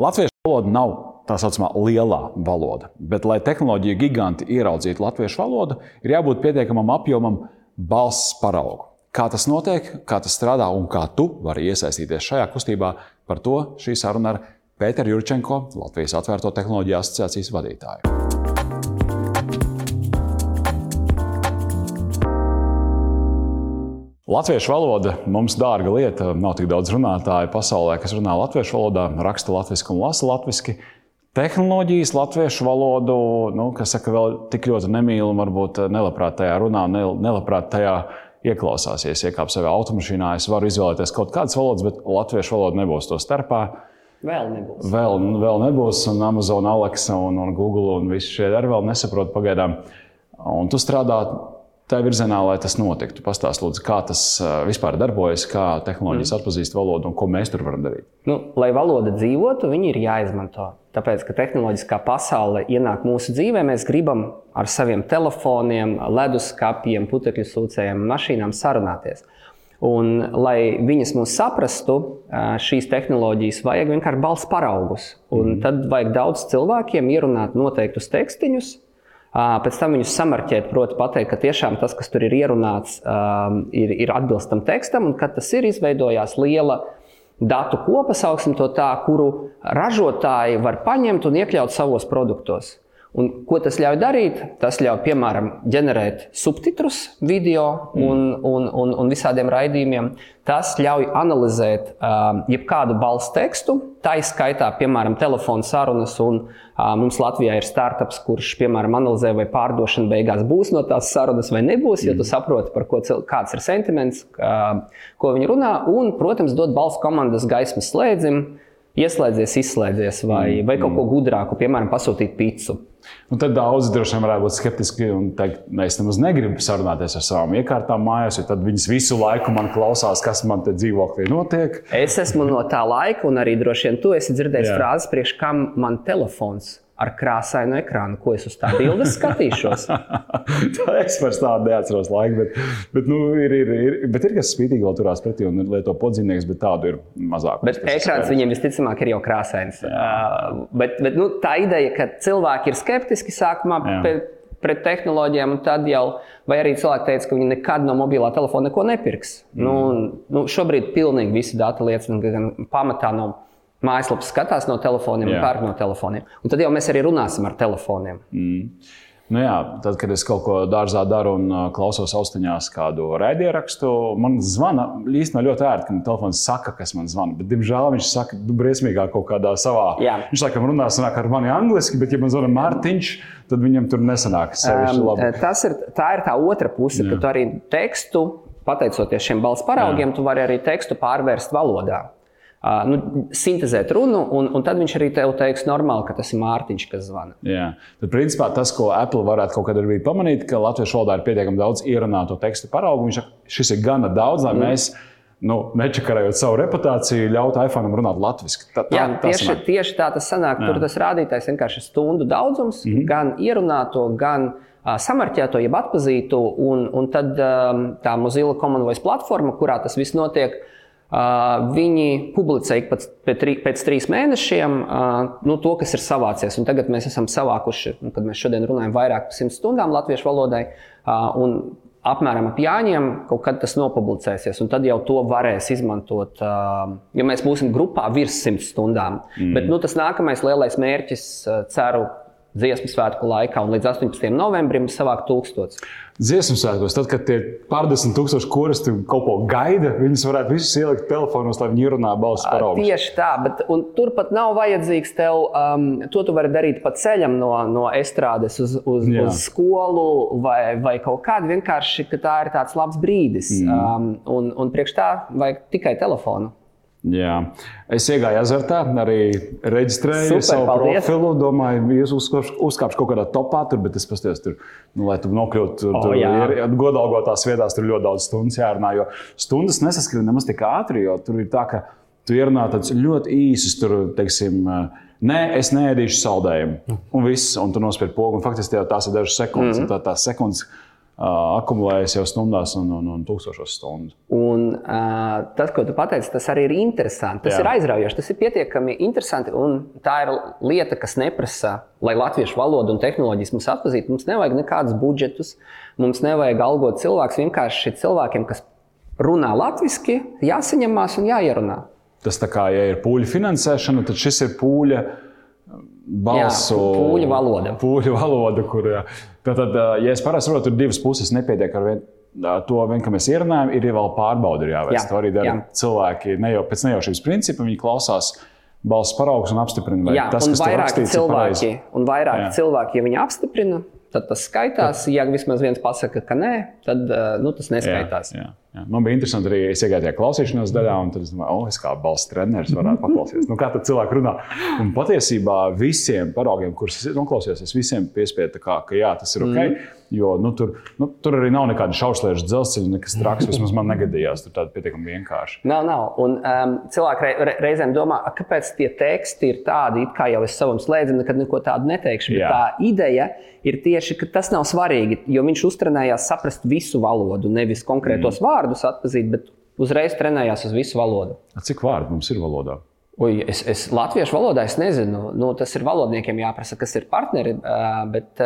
Latviešu valoda nav tā saucamā lielā valoda, bet, lai tehnoloģiju giganti ieraudzītu latviešu valodu, ir jābūt pietiekamam apjomam balss paraugu. Kā tas notiek, kā tas strādā un kā tu vari iesaistīties šajā kustībā, par to šī saruna ar Pēteru Jurčenko, Latvijas Atvērto tehnoloģiju asociācijas vadītāju. Latviešu valoda mums dārga lieta. Nav tik daudz runātāju pasaulē, kas runā latviešu valodā, raksta latviešu un lasa latviešu. Tehnoloģijas latviešu valodu, nu, kas saka, vēl tik ļoti nemīl un varbūt nelabprāt tajā runā, nelabprāt tajā ieklausās. Ja es iekāpu savā automašīnā, es varu izvēlēties kaut kādas valodas, bet latviešu valoda nebūs to starpā. Vēl nebūs. Vēl, vēl nebūs, un Amazon, Alexa un, un Google un visi šie arī vēl nesaprot pagaidām. Un tu strādā tā virzienā, lai tas notiktu. Pastāstiet, lūdzu, kā tas vispār darbojas, kā tehnoloģijas mm. atpazīst valodu un ko mēs tur varam darīt. Nu, lai valoda dzīvotu, viņi ir jāizmanto. Tāpēc, ka tehnoloģiskā pasaule ienāk mūsu dzīvē, mēs gribam ar saviem telefoniem, leduskapiem, putekļu sūcējiem, mašīnām sarunāties. Un, lai viņas mūs saprastu, šīs tehnoloģijas vajag vienkārši balss paraugus. Un mm. tad vajag daudz cilvēkiem ierunāt noteiktus tekstiņus, Pēc tam viņus samarķēt, proti, pateikt, ka tiešām tas, kas tur ir ierunāts, ir, ir atbilstam tekstam, un kad tas ir izveidojās liela datu kopa, sauksim to tā, kuru ražotāji var paņemt un iekļaut savos produktos. Un, ko tas ļauj darīt? Tas ļauj, piemēram, ģenerēt subtitrus video un, mm. un, un, un visādiem raidījumiem. Tas ļauj analizēt uh, jebkādu balss tekstu, tā izskaitā, piemēram, telefona sarunas. Un, uh, mums Latvijā ir startups, kurš, piemēram, analizē, vai pārdošana beigās būs no tās sarunas vai nebūs, jo tu mm. saproti, par ko kāds ir sentiments, uh, ko viņi runā. Un, protams, dod balss komandas gaismas slēdzim, ieslēdzies, izslēdzies vai, mm. vai kaut ko mm. gudrāku, piemēram, pasūtīt pīci. Un tad daudzi droši vien varētu būt skeptiski un teikt, ka es nemaz negribu sarunāties ar savām iekārtām mājās, jo tad viņas visu laiku man klausās, kas man te dzīvoklī notiek. Es esmu no tā laika, un arī droši vien tu esi dzirdējis frāzi, priekš kam man telefons ar krāsainu ekrānu, ko es uz tā bildes skatīšos. tā es vairs tādu neatceros laiku, bet, bet, nu, ir, ir, ir, bet ir kas spītīgi vēl turās pretī un lieto podzīvnieks, bet tādu ir mazāk. Bet ekrāns viņiem visticamāk ir jau krāsains. Uh, bet, bet nu, tā ideja, ka cilvēki ir skeptiski sākumā. Pēc, pret tehnoloģijām, un tad jau, vai arī cilvēki teica, ka viņi nekad no mobilā telefona neko nepirks. Mm. Nu, nu, šobrīd pilnīgi visi dati liecina, ka gan pamatā no mājaslapas skatās no telefoniem, Jā. pērk no telefoniem. Un tad jau mēs arī runāsim ar telefoniem. Mm. Nu jā, tad, kad es kaut ko dārzā daru un uh, klausos austiņās kādu raidierakstu, man zvana īstenībā ļoti ērti, ka man telefons saka, kas man zvana. Bet, diemžēl, viņš saka, nu, briesmīgā kaut kādā savā. Jā. Viņš saka, runā ar mani angliski, bet, ja man zvana Mārtiņš, tad viņam tur nesanāk sevišķi labi. Um, ir, tā ir tā otra puse, Jā. ka tu arī tekstu, pateicoties šiem balss paraugiem, Jā. tu vari arī tekstu pārvērst valodā nu, sintēzēt runu, un, un tad viņš arī tev teiks, normāli, ka tas ir Mārtiņš, kas zvana. Jā, tad principā tas, ko Apple varētu kaut kad arī pamanīt, ka latviešu valodā ir pietiekami daudz ierunāto tekstu paraugu. Viņš šis ir gana daudz, lai mm. mēs. Nu, nečakarējot savu reputāciju, ļaut iPhone runāt latviešu. Tā, tā, Jā, tieši, sanāk. tieši tā tas sanāk. Jā. Tur tas rādītājs vienkārši ir stundu daudzums, mm -hmm. gan ierunāto, gan uh, samarķēto, jeb atpazītu. Un, un tad um, tā Mozilla Common Voice platforma, kurā tas viss notiek, uh, Viņi publicē ik pēc, pēc trīs mēnešiem nu, to, kas ir savācies. Un tagad mēs esam savākuši, nu, kad mēs šodien runājam, vairāk par simt stundām latviešu valodai. Un apmēram ap jāņem, kaut kad tas nopublicēsies. Un tad jau to varēs izmantot, ja mēs būsim grupā virs simt stundām. Mm. Bet nu, tas nākamais lielais mērķis, ceru, dziesmu svētku laikā, un līdz 18. novembrim savākt tūkstotis. Dziesmu svētkos, tad, kad tie pārdesmit tūkstoši koristi kaut ko gaida, viņus varētu visus ielikt telefonos, lai viņi runā balss paraugus. Tieši tā, bet turpat nav vajadzīgs tev, um, to tu vari darīt pa ceļam no, no estrādes uz, uz, Jā. uz skolu vai, vai kaut kādu vienkārši, ka tā ir tāds labs brīdis. Mm. Um, un, un priekš tā vajag tikai telefonu. Jā. Es iegāju azartā, arī reģistrēju Super, savu paldies. profilu. Domāju, jūs uzkāpšu, uzkāpšu kaut kādā topā, tur, bet es paskatījos, tur, nu, lai tu nokļūtu tur, oh, tur ir godalgotās vietās, tur ļoti daudz stundas jārunā. Jo stundas nesaskrien nemaz tik ātri, jo tur ir tā, ka tu ierunā tādus ļoti īsus, tur, teiksim, Nē, es neēdīšu saldējumu. Un viss, un tu nospiež pogu. Faktiski tās ir dažas sekundes. Mm -hmm. tā, tās sekundes akumulējas jau stundās un, un, un tūkstošos stundu. Un, uh, tas, ko tu pateici, tas arī ir interesanti. Tas Jā. ir aizraujoši, tas ir pietiekami interesanti. Tā ir lieta, kas neprasa, lai latviešu valodu un tehnoloģijas mums atpazītu. Mums nevajag nekādus budžetus, mums nevajag algot cilvēkus. Vienkārši cilvēkiem, kas runā latviešu, jāsaņemās un jāierunā. Tas tā kā ja ir pūļu finansēšana, tad šis ir pūļu balsu. Jā, pūļu valoda. Pūļu valoda, kur, jā. Tātad, ja es parasti saprotu, tur divas puses nepietiek ar vienu. To vien, mēs ierunājam, ir vēl pārbaudi jāveic. Jā, to arī dara cilvēki ne jau pēc nejaušības principa. Viņi klausās balss paraugus un apstiprina, jā, tas, kas vairāk cilvēki, un vairāk jā. cilvēki, ja viņi apstiprina, tad tas skaitās. Ja vismaz viens pasakā, ka nē, tad nu, tas neskaitās. Jā, jā. Jā. Man bija interesanti arī, es iegāju tajā klausīšanās daļā, un tad es domāju, oh, es kā balss treneris varētu paklausīties. Nu, kā tad cilvēki runā? Un patiesībā visiem paraugiem, kurus es noklausījos, es visiem piespiedu, kā, ka jā, tas ir ok. Mm. Jo nu, tur, nu, tur arī nav nekāda šausliežu dzelzceļa, nekas traks. Vismaz man negadījās. Tur tāda pietiekami vienkārši. Nav, nav. Un um, cilvēki re, reizēm domā, kāpēc tie teksti ir tādi, kā jau es savam slēdzienam nekad neko tādu neteikšu. Bet tā ideja ir tieši, ka tas nav svarīgi, jo viņš uztrenējās saprast visu valodu, nevis konkrētos mm. vārdus atpazīt, bet uzreiz trenējās uz visu valodu. Cik vārdu mums ir valodā? Uj, es, es latviešu valodā es nezinu. Nu, tas ir valodniekiem jāprasa, kas ir partneri. Bet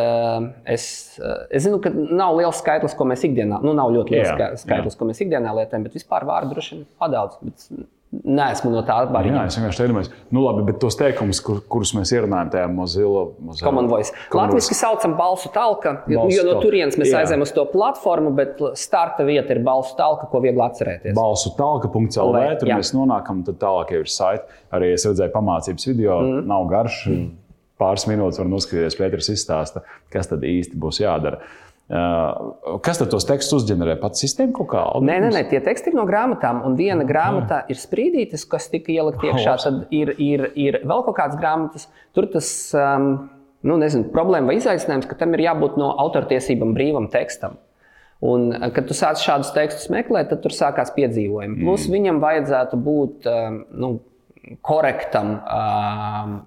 es, es zinu, ka nav liels skaitlis, ko mēs ikdienā, nu, nav ļoti liels jā, skaitlis, jā. ko mēs ikdienā lietojam, bet vispār vārdu droši vien padaudz. Bet neesmu no tā atbārījis. Jā, es vienkārši domāju, nu, labi, bet tos teikumus, kur, kurus mēs ierunājam tajā Mozilla, Common Voice. Latvijas saucam balsu talka, jo, jo no turienes mēs aizējām uz to platformu, bet starta vieta ir balsu talka, ko viegli atcerēties. Balsu talka.lv, tur jā. mēs nonākam, tad tālāk jau ir saiti. Arī es redzēju pamācības video, mm. nav garš. Mm. Pāris minūtes var noskatīties, Pēters izstāsta, kas tad īsti būs jādara. Uh, kas tad tos tekstus uzģenerē? Pats sistēma kaut kā? Nē, nē, nē, tie teksti ir no grāmatām. Un viena grāmata ir sprīdītis, kas tika ielikt iekšā. Tad ir, ir, ir vēl kaut kādas grāmatas. Tur tas um, nu, nezinu, problēma vai izaicinājums, ka tam ir jābūt no autortiesībām brīvam tekstam. Un, kad tu sāc šādus tekstus meklēt, tad tur sākās piedzīvojumi. Plus mm. viņam vajadzētu būt um, nu, korektam,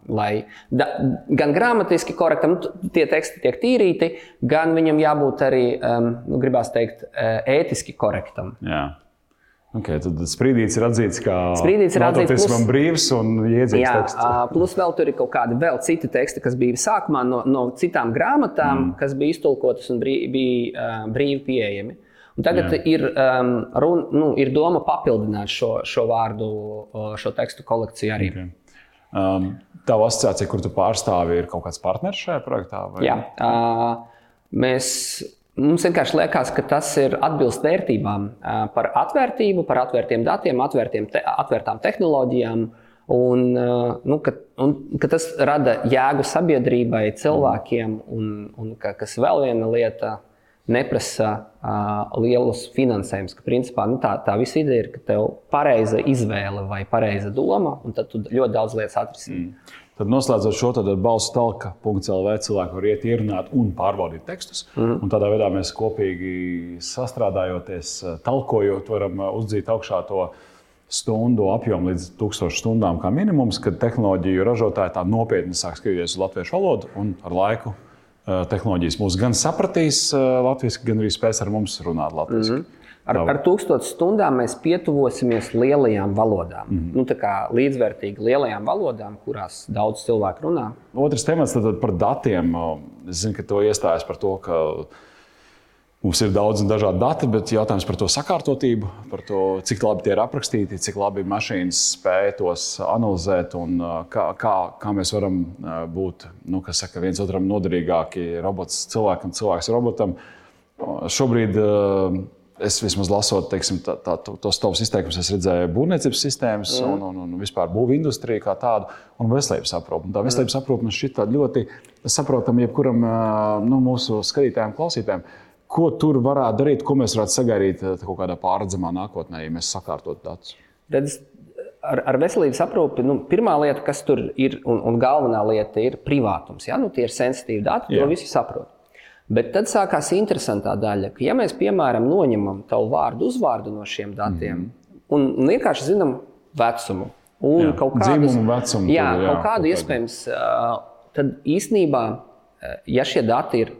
lai da, gan gramatiski korektam, nu, tie teksti tiek tīrīti, gan viņam jābūt arī, nu, gribās teikt, ētiski korektam. Jā. Okay, tad sprīdīts ir atzīts kā sprīdīts ir atzīts plus, brīvs un iedzīts jā, teksts. Plus vēl tur ir kaut kādi vēl citi teksti, kas bija sākumā no, no citām grāmatām, mm. kas bija iztulkotas un brīvi, bija brīvi pieejami. Un tagad Jā. ir, um, run, nu, ir doma papildināt šo, šo vārdu, šo tekstu kolekciju arī. Okay. Um, Tava asociācija, kur tu pārstāvi, ir kaut kāds partneris šajā projektā? Vai? Jā, uh, mēs Mums vienkārši liekas, ka tas ir atbilst vērtībām par atvērtību, par atvērtiem datiem, atvērtiem te, atvērtām tehnoloģijām. Un, nu, ka, un, ka tas rada jēgu sabiedrībai, cilvēkiem, un, un ka, kas vēl viena lieta, neprasa uh, lielus finansējumus. Principā nu, tā, tā visa ideja ir, ka tev ir pareiza izvēle vai pareiza doma, un tad tu ļoti daudz lietas atrisini. Mm. Tad, noslēdzot šo tādu balsu talka.CLV, cilvēki var iet, ierunāt un pārbaudīt tekstus. Mm. Un tādā veidā mēs kopīgi sastrādājoties, talkojot, varam uzdzīt augšā to stundu apjomu līdz 1000 stundām kā minimums, kad tehnoloģiju ražotāji tā nopietni sāk skatīties uz latviešu valodu un ar laiku tehnoloģijas mūs gan sapratīs eh, latviešu, gan arī spēs ar mums runāt latviešu. Mm -hmm. Ar, ar tūkstošu stundām mēs pietuvosimies lielajām valodām. Mm -hmm. nu, līdzvērtīgi lielajām valodām, kurās daudz cilvēku runā. Otrs temats par datiem. Es zinu, ka to iestājas par to, ka Mums ir daudz un dažādi dati, bet jautājums par to sakārtotību, par to, cik labi tie ir aprakstīti, cik labi mašīnas spēj tos analizēt un uh, kā, kā, kā mēs varam uh, būt nu, saka, viens otram noderīgāki robots cilvēkam, cilvēks robotam. Uh, šobrīd es vismaz lasot teiksim, tā, tā, tos tavus izteikumus, es redzēju būvniecības sistēmas mm. un, un, un vispār būvniecības industriju kā tādu un veselības aprūpi. Tā veselības aprūpe man šķiet ļoti saprotama jebkuram nu, mūsu skatītājiem, klausītājiem ko tur varētu darīt, ko mēs varētu sagaidīt eh, kaut kādā pārredzamā nākotnē, ja mēs sakārtotu datus? Redz, ar, ar veselības aprūpi nu, pirmā lieta, kas tur ir, un, un galvenā lieta ir privātums. Ja? Nu, tie ir sensitīvi dati, Jā. to visi saprot. Bet tad sākās interesantā daļa, ka, ja mēs, piemēram, noņemam tavu vārdu, uzvārdu no šiem datiem mm -hmm. un vienkārši zinām vecumu un jā, kaut kādu kādu kaut iespējams, tad īstenībā, ja šie dati ir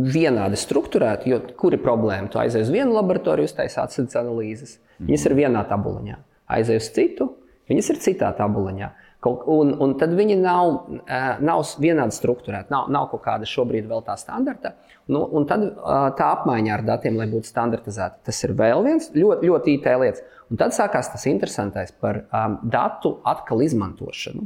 vienādi strukturēti, jo kur ir problēma? Tu aizej uz vienu laboratoriju, uztaisīt atsauces analīzes. Viņas ir vienā tabuliņā. Aizej uz citu, viņas ir citā tabuliņā. Un, un tad viņi nav, nav vienādi strukturēti, nav, nav kaut kāda šobrīd vēl tā standarta. Nu, un tad tā apmaiņa ar datiem, lai būtu standartizēta, tas ir vēl viens ļoti, ļoti IT lietas. Un tad sākās tas interesantais par um, datu atkal izmantošanu.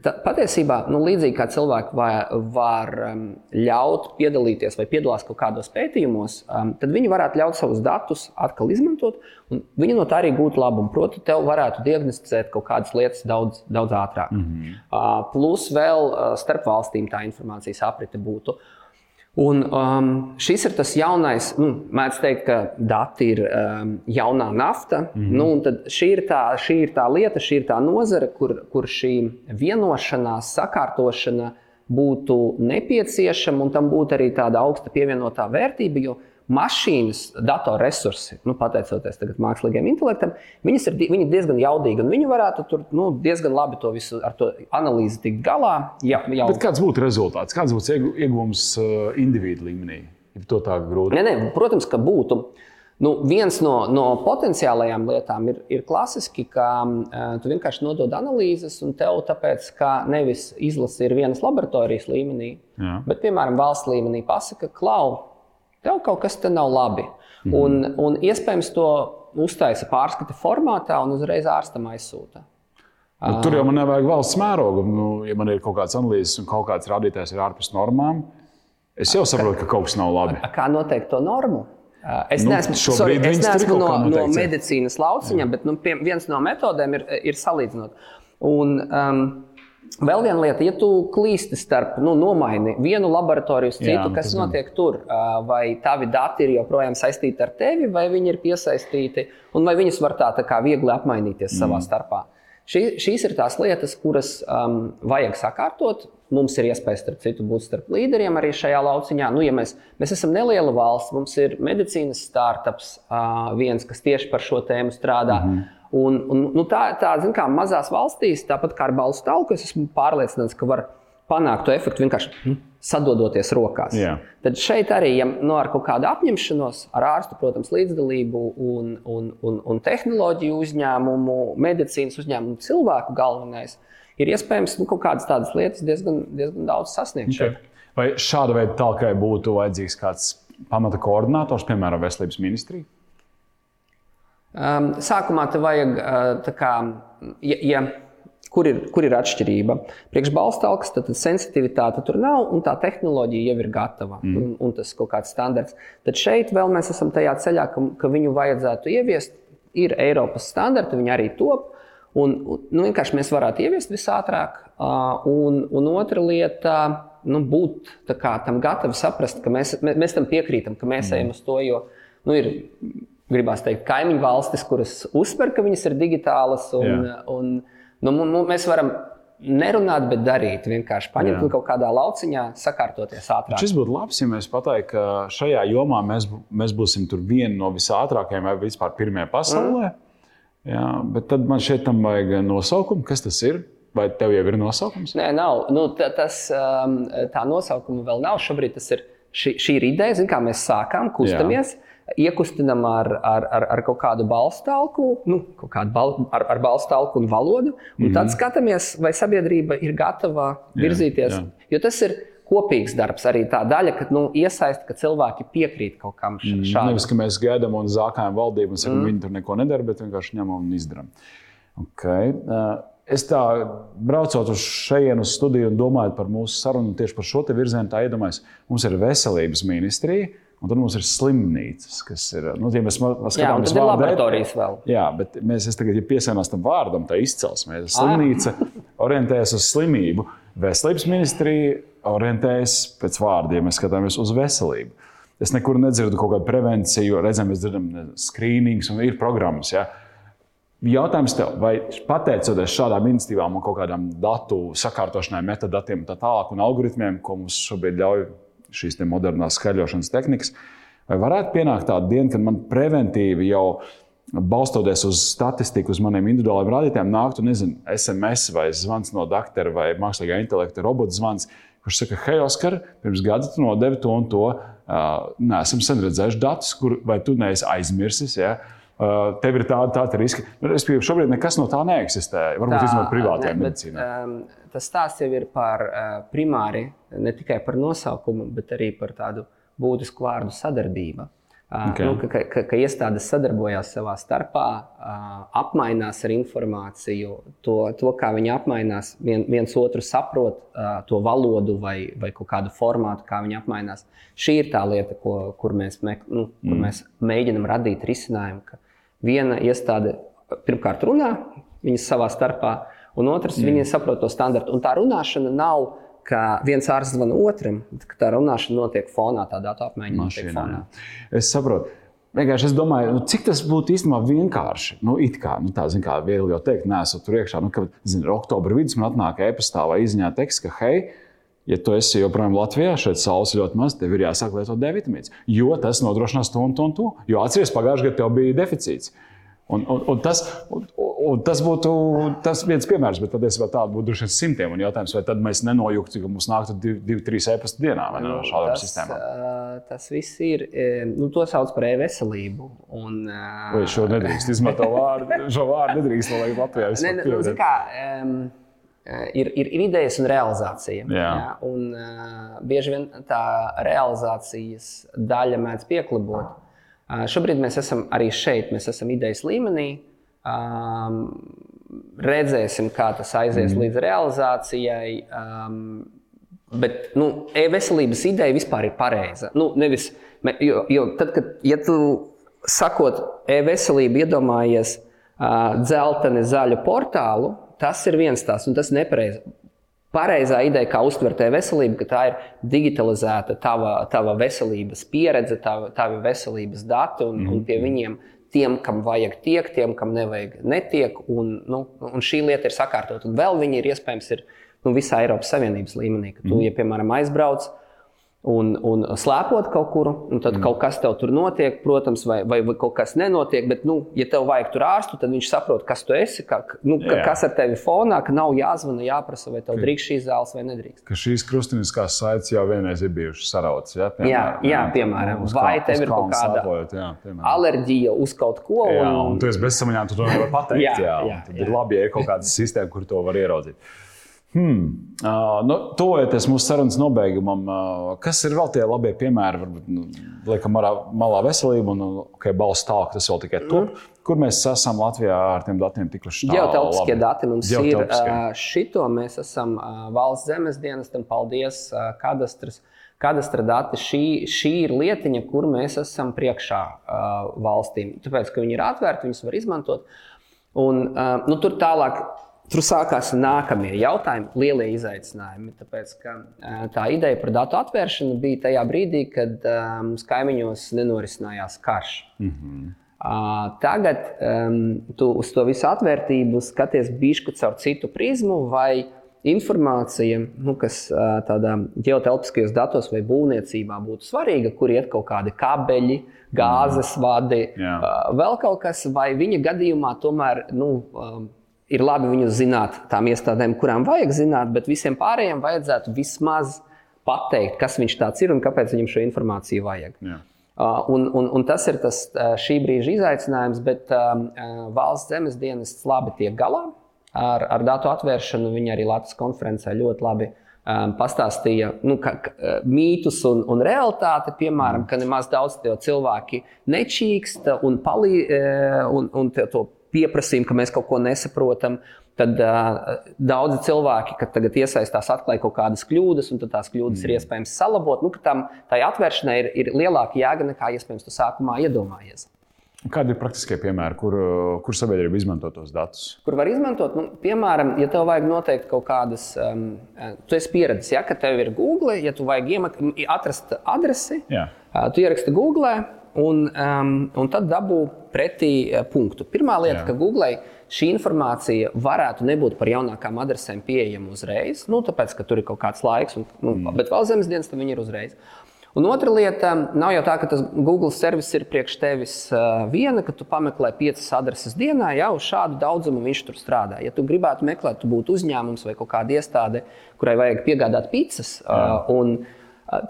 Ta, patiesībā, nu, līdzīgi kā cilvēki var, var um, ļaut piedalīties vai piedalās kaut kādos pētījumos, um, tad viņi varētu ļaut savus datus atkal izmantot, un viņi no tā arī gūtu labumu. Proti, tev varētu diagnosticēt kaut kādas lietas daudz, daudz ātrāk. Mm -hmm. uh, plus vēl uh, starp valstīm tā informācijas aprite būtu. Uh, Un, um, šis ir tas jaunais, nu, mēdz teikt, ka dati ir um, jaunā nafta. Mm -hmm. nu, šī, ir tā, šī ir tā lieta, šī ir tā nozare, kur, kur šī vienošanās, sakārtošana būtu nepieciešama un tam būtu arī tāda augsta pievienotā vērtība. Jo mašīnas, datorresursi, nu, pateicoties mākslīgiem intelektam, viņas ir viņi diezgan jaudīgi. Viņi varētu tur nu, diezgan labi to visu ar to analīzi tikt galā. Ja, jau... Kāds būtu rezultāts? Kāds būtu iegūms uh, individu līmenī? Ja to tā grūti. Nē, nē, protams, ka būtu. Nu, viens no, no potenciālajām lietām ir, ir klasiski, ka uh, tu vienkārši nodod analīzes, un tev tāpēc, ka nevis izlase ir vienas laboratorijas līmenī, Jā. bet, piemēram, valsts līmenī pasaka, klau, Tev kaut kas te nav labi. Mm. Un, un iespējams to uztaisa pārskata formātā un uzreiz ārstam aizsūta. Bet tur jau man nevajag valsts mērogu. Nu, ja man ir kaut kāds analīzes un kaut kāds rādītājs ir ārpus normām, es jau saprotu, ka kaut kas nav labi. Kā noteikt to normu? Es nu, neesmu, sorry, es neesmu no, no medicīnas lauciņa, bet nu, pie, viens no metodēm ir, ir salīdzinot. Un, um, Vēl viena lieta, ja tu klīsti starp, nu, nomaini vienu laboratoriju uz citu, Jā, kas notiek zin. tur, vai tavi dati ir joprojām saistīti ar tevi, vai viņi ir piesaistīti, un vai viņus var tā, tā kā viegli apmainīties mm. savā starpā. Šī, šīs ir tās lietas, kuras um, vajag sakārtot. Mums ir iespēja, starp citu, būt starp līderiem arī šajā lauciņā. Nu, ja mēs, mēs esam neliela valsts, mums ir medicīnas startups, uh, viens, kas tieši par šo tēmu strādā. Mm -hmm. Un, un, nu, tā ir tā, kā mazās valstīs, tāpat kā ar balstu talku, es esmu pārliecināts, ka var panākt to efektu vienkārši nu, sadodoties rokās. Jā. Tad šeit arī ja, nu, ar kaut kādu apņemšanos, ar ārstu, protams, līdzdalību un, un, un, un tehnoloģiju uzņēmumu, medicīnas uzņēmumu, cilvēku galvenais, ir iespējams nu, kaut kādas tādas lietas diezgan, diezgan daudz sasniegt. Okay. Šeit. Vai šāda veida talkai būtu vajadzīgs kāds pamata koordinators, piemēram, veselības ministrija? Um, sākumā te vajag, uh, kā, ja, ja, kur, ir, kur ir atšķirība. Priekš balstāvkas, tad, tad sensitivitāte tur nav, un tā tehnoloģija jau ir gatava, mm. un, un tas kaut kāds standarts. Tad šeit vēl mēs esam tajā ceļā, ka, ka viņu vajadzētu ieviest. Ir Eiropas standarti, viņi arī top. Un, nu, vienkārši mēs varētu ieviest visātrāk. Uh, un, un otra lieta, nu, būt kā, tam gatavi saprast, ka mēs, mēs, mēs tam piekrītam, ka mēs mm. ejam uz to. Jo nu, ir gribās teikt, kaimiņu valstis, kuras uzsver, ka viņas ir digitālas. Un, Jā. un, nu, nu, mēs varam nerunāt, bet darīt. Vienkārši paņemt Jā. un kaut kādā lauciņā sakārtoties ātrāk. Šis būtu labs, ja mēs pateiktu, ka šajā jomā mēs, mēs būsim viena no visātrākajām vai vispār pirmie pasaulē. Mm. Jā, bet tad man šeit tam vajag nosaukumu, kas tas ir. Vai tev jau ir nosaukums? Nē, nav. Nu, tas, um, tā nosaukuma vēl nav. Šobrīd tas ir šī, šī ir ideja, kā mēs sākām, kustamies. Jā iekustinam ar, ar, ar, ar kaut kādu balstālku, nu, kādu bal, ar, ar balstālku un valodu, un mm -hmm. tad mhm. skatāmies, vai sabiedrība ir gatava virzīties. Jā, jā. Jo tas ir kopīgs darbs, arī tā daļa, ka nu, iesaista, ka cilvēki piekrīt kaut kam mhm. šādam. Nevis, ka mēs gaidām un zākājam valdību un sakām, mm. viņi tur neko nedara, bet vienkārši ņemam un izdarām. Okay. Es tā braucot uz šejienu, uz studiju un domājot par mūsu sarunu tieši par šo virzienu, tā iedomājos, mums ir veselības ministrija Un tad mums ir slimnīcas, kas ir. Nu, ja mēs skatāmies, kāda ir laboratorijas vēl. Jā, bet mēs tagad ja piesānās tam vārdam, tā izcelsmē. Slimnīca orientējas uz slimību. Veselības ministrija orientējas pēc vārdiem, ja mēs skatāmies uz veselību. Es nekur nedzirdu kaut kādu prevenciju, redzam, mēs dzirdam skrīnings un ir programmas. Ja? Jautājums tev, vai pateicoties šādām iniciatīvām un kaut kādām datu sakārtošanai, metadatiem un tā tālāk, un algoritmiem, ko mums šobrīd ļauj šīs modernās skaļošanas tehnikas. Vai varētu pienākt tāda diena, kad man preventīvi jau balstoties uz statistiku, uz maniem individuāliem rādītājiem, nāktu nezinu, SMS vai zvans no doktora vai mākslīgā intelekta robota zvans, kurš saka, hei, Oskar, pirms gada tu nodevi to un to. Uh, Nesam sen redzējuši datus, kur vai tu neesi aizmirsis. Ja? Uh, tev ir tāda, tāda riska. Nu, es pieņemu, šobrīd nekas no tā neeksistē. Varbūt izmantot privātajā medicīnā. Bet, um, tas stāsts jau ir par uh, primāri, ne tikai par nosaukumu, bet arī par tādu būtisku vārdu sadarbību. Okay. Nu, ka, ka, ka iestādes sadarbojās savā starpā, apmainās ar informāciju, to, to kā viņi apmainās, vien, viens otru saprot, to valodu vai, vai kādu formātu, kā viņi apmainās. Šī ir tā lieta, ko, kur, mēs, me, nu, kur mm. mēs mēģinām radīt risinājumu. Ka viena iestāde pirmkārt runā viņas savā starpā, un otrs mm. viņi saprot to standartu. Un tā runāšana nav ka viens ārsts zvana otram, ka tā runāšana notiek fonā, tā datu apmaiņa notiek fonā. Es saprotu. Vienkārši es domāju, nu, cik tas būtu īstenībā vienkārši. Nu, it kā, nu, tā, zin, kā viegli jau teikt, nē, esmu tur iekšā. Nu, kad, zin, oktobra vidus man atnāk e-pastā vai izziņā teksts, ka, hei, ja tu esi joprojām Latvijā, šeit saules ļoti maz, tev ir jāsāk lietot D vitamīns. Jo tas nodrošinās to un to un to. Jo atceries, pagājušajā gadā tev bija deficīts. Un, un, un tas, un, un tas būtu tas viens piemērs, bet patiesībā tādu būtu droši vien simtiem. Un jautājums, vai tad mēs nenojuktu, ka mums nāktu divi, divi trīs e-pasta dienā vai no nu, šādām tas, sistēmām? Tas viss ir, nu, to sauc par e-veselību. Un, vai šo nedrīkst izmantot vārdu, šo vārdu nedrīkst, lai Latvijā vispār ne, nu, kā, um, ir, ir, ir idejas un realizācija. Jā. Jā, un, uh, bieži vien tā realizācijas daļa mēdz pieklibot. Šobrīd mēs esam arī šeit, mēs esam idejas līmenī. Um, redzēsim, kā tas aizies mm. līdz realizācijai. Um, bet nu, e-veselības ideja vispār ir pareiza. Nu, nevis, jo, jo tad, kad ja tu sakot e-veselību, iedomājies uh, dzelteni zaļu portālu, tas ir viens tās, un tas ir nepareizi pareizā ideja, kā uztvert veselību, ka tā ir digitalizēta tava, tava veselības pieredze, tava, tavi veselības dati, un, mm un pie viņiem tiem, kam vajag, tiek, tiem, kam nevajag, netiek. Un, nu, un šī lieta ir sakārtot. Un vēl viņi ir iespējams ir, nu, visā Eiropas Savienības līmenī. Ka tu, mm ja, piemēram, aizbrauc un, un slēpot kaut kur, un tad mm. kaut kas tev tur notiek, protams, vai, vai, vai kaut kas nenotiek. Bet, nu, ja tev vajag tur ārstu, tad viņš saprot, kas tu esi, ka, nu, ka, kas ar tevi fonā, ka nav jāzvana, jāprasa, vai tev drīkst šīs zāles vai nedrīkst. Ka šīs krustiniskās saites jau vienreiz ir bijušas sarautas. Ja? Piemēram, jā, jā, jā, piemēram. Uz vai tev ir kaut kāda sāpojot, jā, piemēram. alerģija uz kaut ko? Un... Jā, un tu esi bezsamaņā, tu to nevari pateikt. jā, jā, jā, tad jā. ir labi, ja ir kaut kāda sistēma, kur to var ieraudzīt. Hmm. Uh, nu, Tuvojoties mūsu sarunas nobeigumam, uh, kas ir vēl tie labie piemēri? Varbūt nu, liekam, malā, malā veselība un okay, balss tālāk, tas vēl tikai top. Mm. Kur mēs esam Latvijā ar tiem datiem tikuši? Geotelpiskie dati mums ir. Uh, šito mēs esam uh, valsts zemes dienestam, paldies, uh, kadastrs. Kadastra dati šī, šī ir lietiņa, kur mēs esam priekšā uh, valstīm. Tāpēc, ka viņi ir atvērti, viņus var izmantot. Un, uh, nu, tur tālāk Tur sākās nākamie jautājumi, lielie izaicinājumi. Tāpēc, ka, tā ideja par datu atvēršanu bija tajā brīdī, kad mums kaimiņos nenorisinājās karš. Mm -hmm. Tagad um, tu uz to visu atvērtību skaties bišķi caur citu prizmu, vai informācija, nu, kas tādā geotelpiskajos datos vai būvniecībā būtu svarīga, kur iet kaut kādi kabeļi, gāzes vadi, Jā. vēl kaut kas, vai viņa gadījumā tomēr. Nu, ir labi viņus zināt tām iestādēm, kurām vajag zināt, bet visiem pārējiem vajadzētu vismaz pateikt, kas viņš tāds ir un kāpēc viņam šo informāciju vajag. Jā. Uh, un, un, un tas ir tas uh, šī brīža izaicinājums, bet um, uh, valsts zemes dienests labi tiek galā ar, ar datu atvēršanu. Viņi arī Latvijas konferencē ļoti labi um, pastāstīja nu, ka, ka, uh, mītus un, un realitāti. Piemēram, ka nemaz daudz cilvēki nečīksta un, palī, un, un to pieprasījumu, ka mēs kaut ko nesaprotam. Tad uh, daudzi cilvēki, kad tagad iesaistās, atklāja kaut kādas kļūdas, un tās kļūdas mm. ir iespējams salabot. Nu, tam tai atvēršanai ir, ir lielāka jēga nekā iespējams tu sākumā iedomājies. Kādi ir praktiskie piemēri, kur, kur sabiedrība izmanto tos datus? Kur var izmantot? Nu, piemēram, ja tev vajag noteikt kaut kādas, um, tu esi pieredzējis, ja, ka tev ir Google, ja tu vajag iemak, atrast adresi, Jā. uh, tu ieraksti Google un, um, un tad dabū pretī uh, punktu. Pirmā lieta, Jā. ka Google šī informācija varētu nebūt par jaunākām adresēm pieejama uzreiz, nu, tāpēc, ka tur ir kaut kāds laiks, un, nu, mm. bet vēl zemes dienas tam ir uzreiz. Un otra lieta, nav jau tā, ka tas Google servis ir priekš tevis viena, ka tu pameklē piecas adreses dienā, jau šādu daudzumu viņš tur strādā. Ja tu gribētu meklēt, tu būtu uzņēmums vai kaut kāda iestāde, kurai vajag piegādāt pizzas. Un,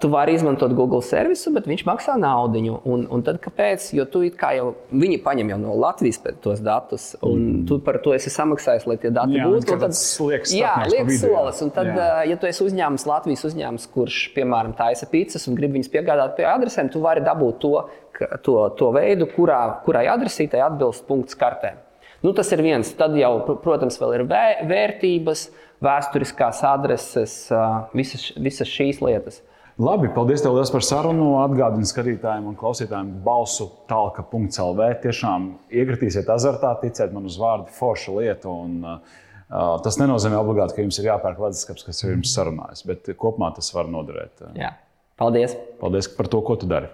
Tu vari izmantot Google servisu, bet viņš maksā naudu. Un, un tad kāpēc? Jo tu jau, viņi paņem jau no Latvijas tos datus, un mm. tu par to esi samaksājis, lai tie dati jā, būtu. Tad, liekas, jā, liekas solis. Un tad, jā. ja tu esi uzņēmums, Latvijas uzņēmums, kurš, piemēram, taisa pizzas un grib viņas piegādāt pie adresēm, tu vari dabūt to, to, to veidu, kurā, kurai adresītai atbilst punkts kartē. Nu, tas ir viens. Tad jau, protams, vēl ir vērtības, vēsturiskās adreses, visas, visas šīs lietas. Labi, paldies tev par sarunu. Atgādinu skatītājiem un klausītājiem balsu tālka.lv. Tiešām iekritīsiet azartā, ticiet man uz vārdu, forša lieta. Un, uh, tas nenozīmē obligāti, ka jums ir jāpērk leduskapis, kas ir jums sarunājis, bet kopumā tas var noderēt. Jā. Paldies! Paldies par to, ko tu dari!